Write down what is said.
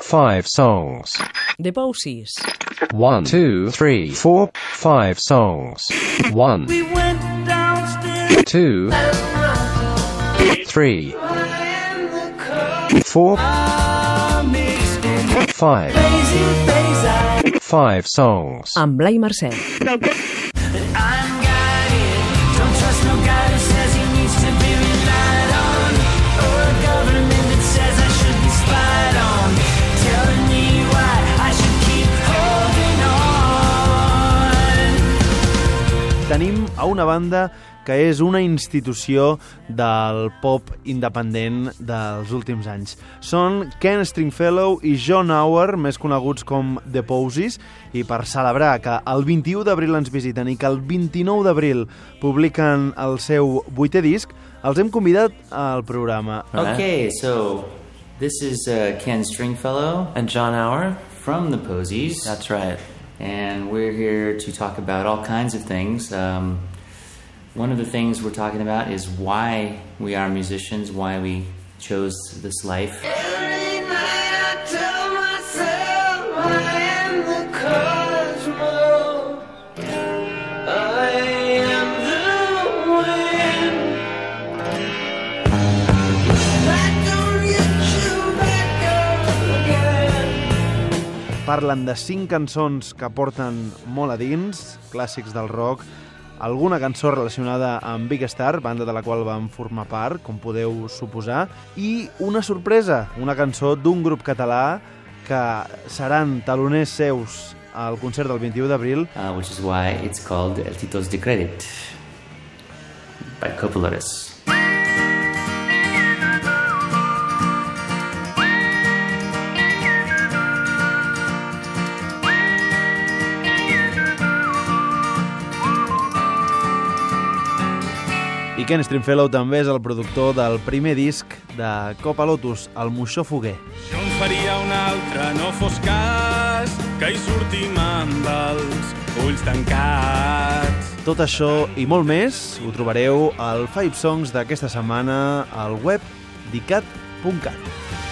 five songs. The Posies. One, two, three, four, five songs. One, We went downstairs two, three, and the car four, makes five. crazy things I Five songs. Amb Blai Mercè. Una banda que és una institució del pop independent dels últims anys. Són Ken Stringfellow i John Hour, més coneguts com The Posies, i per celebrar que el 21 d'abril ens visiten i que el 29 d'abril publiquen el seu vuitè disc, els hem convidat al programa. Okay, so this is uh, Ken Stringfellow and John Hour from the Posies. That's right. And we're here to talk about all kinds of things. Um, one of the things we're talking about is why we are musicians, why we chose this life. Parlen de cinc cançons que porten molt a dins, clàssics del rock, alguna cançó relacionada amb Big Star, banda de la qual vam formar part, com podeu suposar, i una sorpresa, una cançó d'un grup català que seran taloners seus al concert del 21 d'abril. uh, which is why it's called El Titos de Credit by Coppolators. I Ken Stringfellow també és el productor del primer disc de Copa Lotus, El Moixó Foguer. Jo en faria un altre, no fos cas que hi sortim amb els ulls tancats. Tot això i molt més ho trobareu al Five Songs d'aquesta setmana al web dicat.cat.